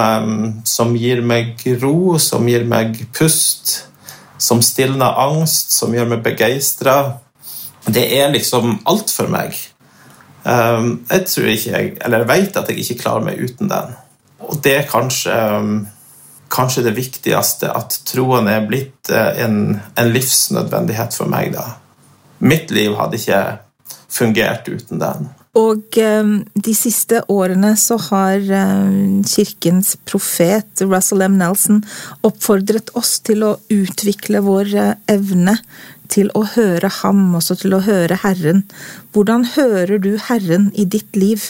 som gir meg ro, som gir meg pust, som stilner angst, som gjør meg begeistra. Det er liksom alt for meg. Jeg tror ikke jeg, eller jeg vet at jeg ikke klarer meg uten den. Og det er kanskje, kanskje det viktigste, at troen er blitt uh, en, en livsnødvendighet for meg. da mitt liv hadde ikke fungert uten den. Og eh, de siste årene så har eh, kirkens profet Russell M. Nelson oppfordret oss til å utvikle vår eh, evne til å høre ham, også til å høre Herren. Hvordan hører du Herren i ditt liv?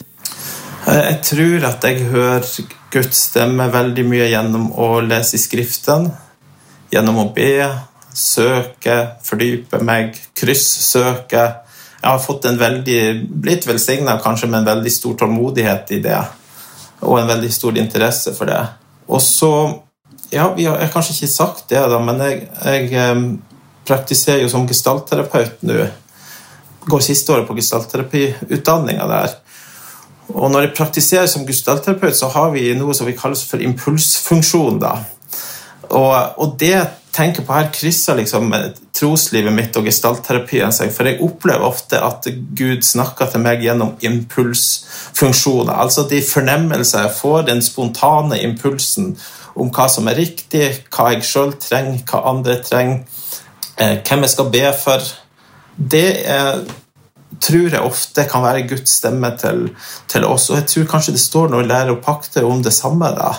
Jeg tror at jeg hører Guds stemme veldig mye gjennom å lese i Skriften, gjennom å be, søke, fordype meg, kryssøke. Jeg har fått en veldig, blitt velsigna kanskje med en veldig stor tålmodighet i det, og en veldig stor interesse for det. Og så ja, Jeg har kanskje ikke sagt det, da, men jeg, jeg praktiserer jo som gestaltterapeut nå. Går siste året på gestaltterapiutdanninga der. Og når jeg praktiserer som gestaltterapeut, så har vi noe som vi kaller for impulsfunksjon. da. Og, og det tenker på her, krysser liksom troslivet mitt og gestaltterapien seg. For jeg opplever ofte at Gud snakker til meg gjennom impulsfunksjoner. Altså de fornemmelser jeg får, den spontane impulsen om hva som er riktig, hva jeg sjøl trenger, hva andre trenger, eh, hvem jeg skal be for. Det er, tror jeg ofte kan være Guds stemme til, til, oss. Og jeg tror kanskje det står noe i lære og pakter om det samme. da.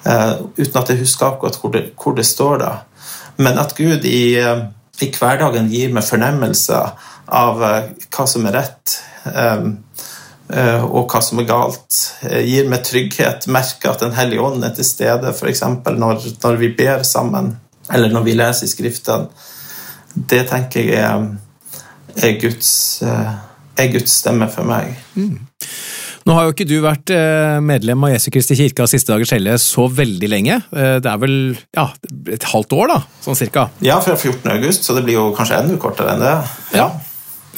Uh, uten at jeg husker akkurat hvor det, hvor det står. da. Men at Gud i, eh, i hverdagen gir meg fornemmelser av eh, hva som er rett, eh, og hva som er galt, gir meg trygghet, merker at Den hellige ånd er til stede, f.eks. Når, når vi ber sammen, eller når vi leser i Skriftene. Det tenker jeg er, er, Guds, er Guds, stemme for meg. Mm. Nå har jo ikke du vært eh, medlem av Jesu Kristi kirke av Siste dagers hellige så veldig lenge. Eh, det er vel ja, et halvt år, da, sånn cirka? Ja, fra 14. august, så det blir jo kanskje enda kortere enn det. Ja.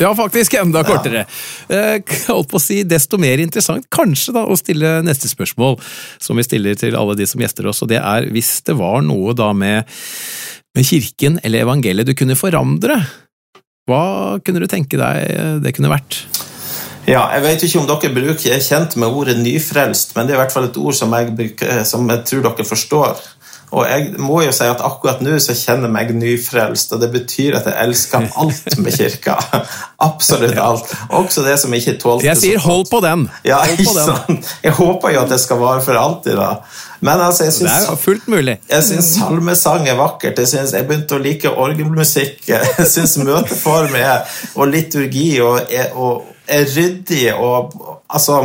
Ja, faktisk enda kortere. Ja. *laughs* Holdt på å si desto mer interessant kanskje da å stille neste spørsmål, som vi stiller til alle de som gjester oss, og det er hvis det var noe da med, med kirken eller evangeliet du kunne forandre, hva kunne du tenke deg det kunne vært? Ja, Jeg vet ikke om dere bruker, jeg er kjent med ordet nyfrelst, men det er i hvert fall et ord som jeg, som jeg tror dere forstår. Og jeg må jo si at akkurat nå så kjenner jeg meg nyfrelst, og det betyr at jeg elsker alt med kirka. *laughs* Absolutt alt. Også det som ikke tålte Jeg sier hold på den! Ja, hold på den. Jeg håper jo at det skal vare for alltid, da. Men altså, jeg syns, det er fullt mulig. Jeg syns salmesang er vakkert. Jeg, synes, jeg begynte å like orgelmusikk. *laughs* Jeg syns møteform er, og liturgi og, og ryddig og altså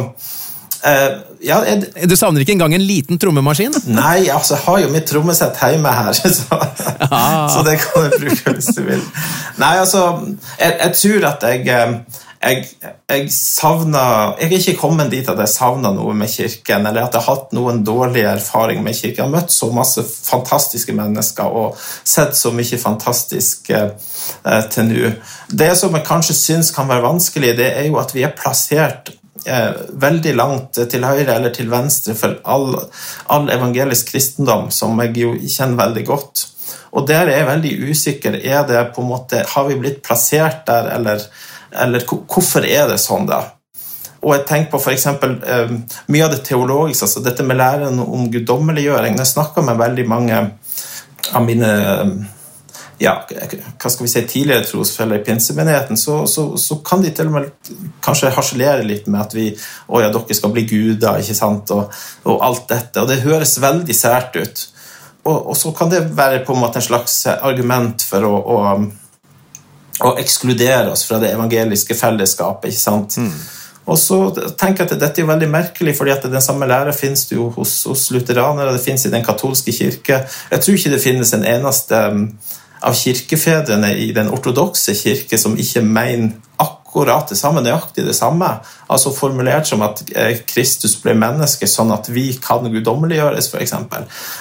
Uh, ja, jeg, du savner ikke engang en liten trommemaskin? Nei, altså, jeg har jo mitt trommesett hjemme her, *laughs* så, ah. så, det kan jeg bruke hvis du vil. Nei, altså, jeg, jeg tror at jeg, eh, jeg, jeg savner Jeg er ikke kommet dit at jeg savner noe med kirken, eller at jeg har hatt noen dårlige erfaringer med kirken. Jeg har møtt så masse fantastiske mennesker og sett så mye fantastisk eh, til nå. Det som jeg kanskje syns kan være vanskelig, det er jo at vi er plassert eh, veldig langt til høyre eller til venstre for all, all, evangelisk kristendom, som jeg jo kjenner veldig godt. Og der er jeg veldig usikker. Er det på en måte, Har vi blitt plassert der, eller, eller hvorfor er det sånn, da? Og jeg tenker på for eksempel, eh, Mye av det teologiske, altså dette med læren om guddommeliggjøring Jeg snakka med veldig mange av mine ja, hva skal vi si, tidligere trosfeller i pinsemenigheten, så, så, så, kan de til og med kanskje harselere litt med at vi å ja, dere skal bli guder, ikke sant, og, og alt dette. Og det høres veldig sært ut. Og, og, så kan det være på en måte en slags argument for å, å, å ekskludere oss fra det evangeliske fellesskapet. ikke sant? Mm. Og så tenker jeg at Dette er veldig merkelig, fordi at den samme læra finnes det jo hos, hos lutheranere, det finnes i den katolske kirke. Jeg tror ikke det finnes en eneste av kirkefedrene i den ortodokse kirke som ikke mener akkurat det samme, nøyaktig det samme. Altså formulert som at eh, Kristus ble menneske sånn at vi kan guddommeliggjøres, f.eks.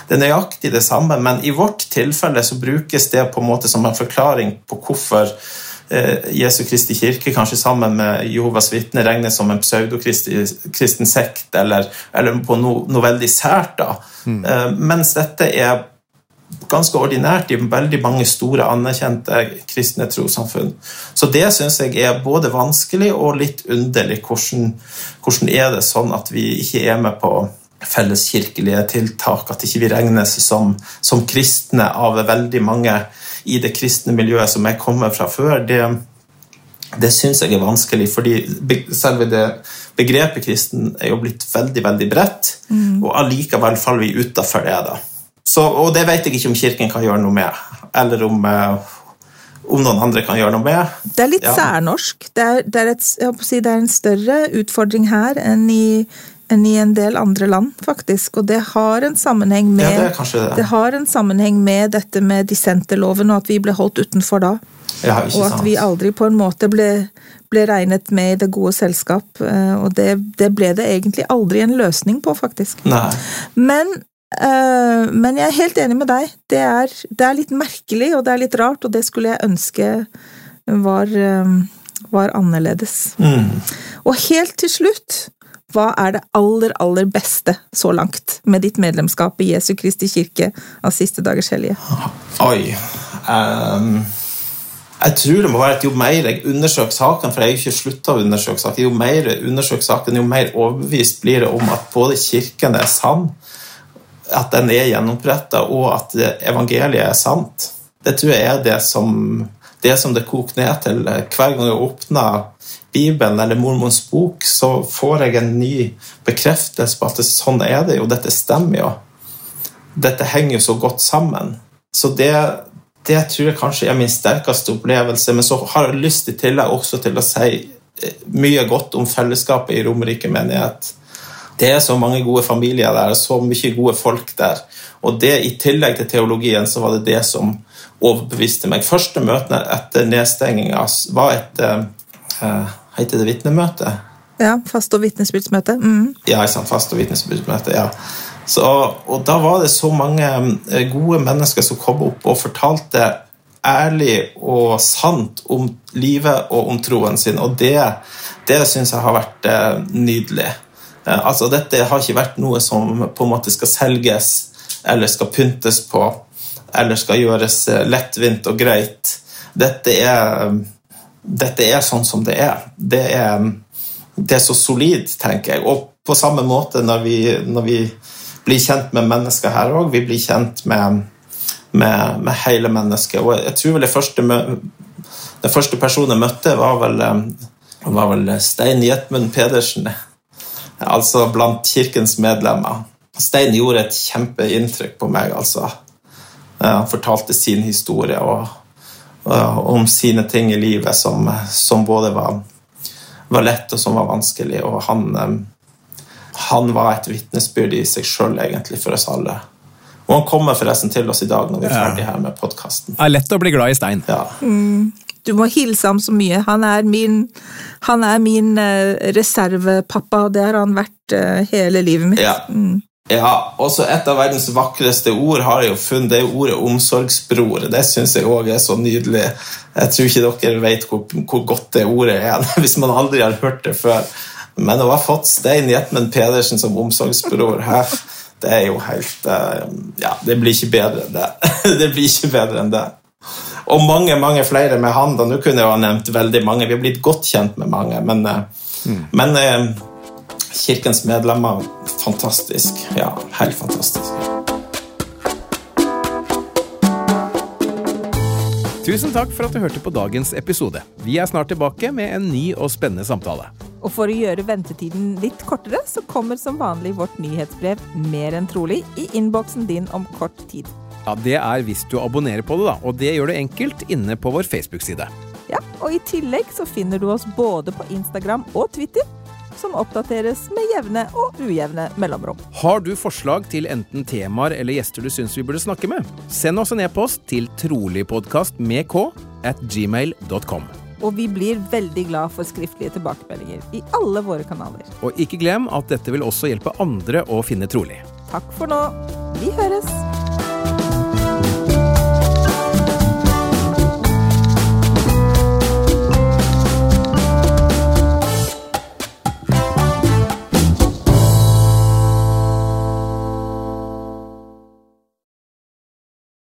Det er nøyaktig det samme, men i vårt tilfelle så brukes det på en måte som en forklaring på hvorfor eh, Jesu Kristi kirke, kanskje sammen med Jehovas vitner, regnes som en pseudokristen sekt, eller, eller på noe, noe veldig sært. da. Mm. Eh, mens dette er ganske ordinært i veldig mange store, anerkjente kristne trossamfunn. Så det syns jeg er både vanskelig og litt underlig. Hvordan, hvordan, er det sånn at vi ikke er med på felleskirkelige tiltak, at ikke vi regnes som, som kristne av veldig mange i det kristne miljøet som jeg kommer fra før, det, det syns jeg er vanskelig, fordi selve det begrepet kristen er jo blitt veldig, veldig bredt, mm. og allikevel faller vi utafor det. da. Så, og det vet jeg ikke om Kirken kan gjøre noe med, eller om, uh, om noen andre kan gjøre noe med. Det er litt ja. særnorsk. Det er, det, er et, si, det er, en større utfordring her enn i, enn i en del andre land, faktisk. Og det har en sammenheng med, ja, det, det. har en sammenheng med dette med dissenterloven, og at vi ble holdt utenfor da. Ja, og at vi aldri på en måte ble, ble regnet med i det gode selskap. Eh, og det, det, ble det egentlig aldri en løsning på, faktisk. Nei. Men Uh, men jeg er helt enig med deg. Det er, det er, litt merkelig, og det er litt rart, og det skulle jeg ønske var, uh, var annerledes. Mm. Og helt til slutt, hva er det aller, aller beste så langt med ditt medlemskap i Jesu Kristi kirke av Siste dagers hellige? Oi um, Jeg tror det må være at jo mer jeg undersøker saken, for jeg har ikke slutta å undersøke saken, jo mer jeg undersøker saken, jo mer overbevist blir det om at både kirken er sann, at den er gjenoppretta, og at evangeliet er sant. Det tror jeg er det som det, som det koker ned til. Hver gang jeg åpner Bibelen eller Mormons bok, så får jeg en ny bekreftelse på at det, sånn er det jo. Dette stemmer jo. Dette henger jo så godt sammen. Så det, det tror jeg kanskje er min sterkeste opplevelse. Men så har jeg lyst tillegg også til å si mye godt om fellesskapet i Romerike menighet. Det er så mange gode familier der, så mye gode folk der. Og det i tillegg til teologien, så var det det som overbeviste meg. Første møtene etter nedstenginga var et uh, Heter det vitnemøte? Ja, fast og vitnesbyrdsmøte. Mm. Ja, ikke sant, fast og vitnesbyrdsmøte, ja. Så, og da var det så mange eh, gode mennesker som kom opp og fortalte ærlig og sant om livet og om troen sin, og det, det syns jeg har vært nydelig. Eh, altså, dette har ikke vært noe som på en måte skal selges eller skal pyntes på eller skal gjøres eh, lettvint og greit. Dette er, dette er sånn som det er. Det er, det er så solid, tenker jeg. Og på samme måte når vi, når vi blir kjent med mennesker her òg. Vi blir kjent med, med, med, hele mennesket. Og jeg tror vel det første, den første personen jeg møtte, var vel, eh, var vel Stein Jetmund Pedersen. Altså blant kirkens medlemmer. Stein gjorde et kjempeinntrykk på meg. altså. Han fortalte sin historie og, og, om sine ting i livet som, som både var, var, lett og som var vanskelig. Og han, eh, han var et vitnesbyrd i seg sjøl, egentlig, for oss alle. Og han kommer forresten til oss i dag når vi er ferdig her med podkasten. Det er lett å bli glad i Stein. Ja. Mm. Du må hilse ham så mye. Han er min, han er min uh, reservepappa, det har han vært uh, hele livet mitt. Ja. Mm. Ja, også Et av verdens vakreste ord har jeg jo funnet, det er ordet omsorgsbror. Det syns jeg òg er så nydelig. Jeg tror ikke dere vet hvor, hvor, godt det ordet er *laughs* hvis man aldri har hørt det før. Men å ha fått Stein Jetmen Pedersen som omsorgsbror her, det er jo helt eh, Ja, det blir ikke bedre enn det. *laughs* Det blir ikke bedre enn det. Og mange mange flere med han. da, Nå kunne jeg ha nevnt veldig mange. Vi har blitt godt kjent med mange. Men, eh, mm. men eh, Kirkens medlemmer fantastisk. Ja, helt fantastisk. Tusen takk for at du hørte på dagens episode. Vi er snart tilbake med en ny og spennende samtale. Og for å gjøre ventetiden litt kortere, så kommer som vanlig vårt nyhetsbrev mer enn trolig i innboksen din om kort tid. Ja, Det er hvis du abonnerer på det, da. Og det gjør du enkelt inne på vår Facebook-side. Ja, og i tillegg så finner du oss både på Instagram og Twitter som oppdateres med jevne og ujevne mellomrom. Har du forslag til enten temaer eller gjester du syns vi burde snakke med? Send oss en e-post til troligpodkast med k at gmail.com. Og vi blir veldig glad for skriftlige tilbakemeldinger i alle våre kanaler. Og ikke glem at dette vil også hjelpe andre å finne trolig. Takk for nå. Vi høres!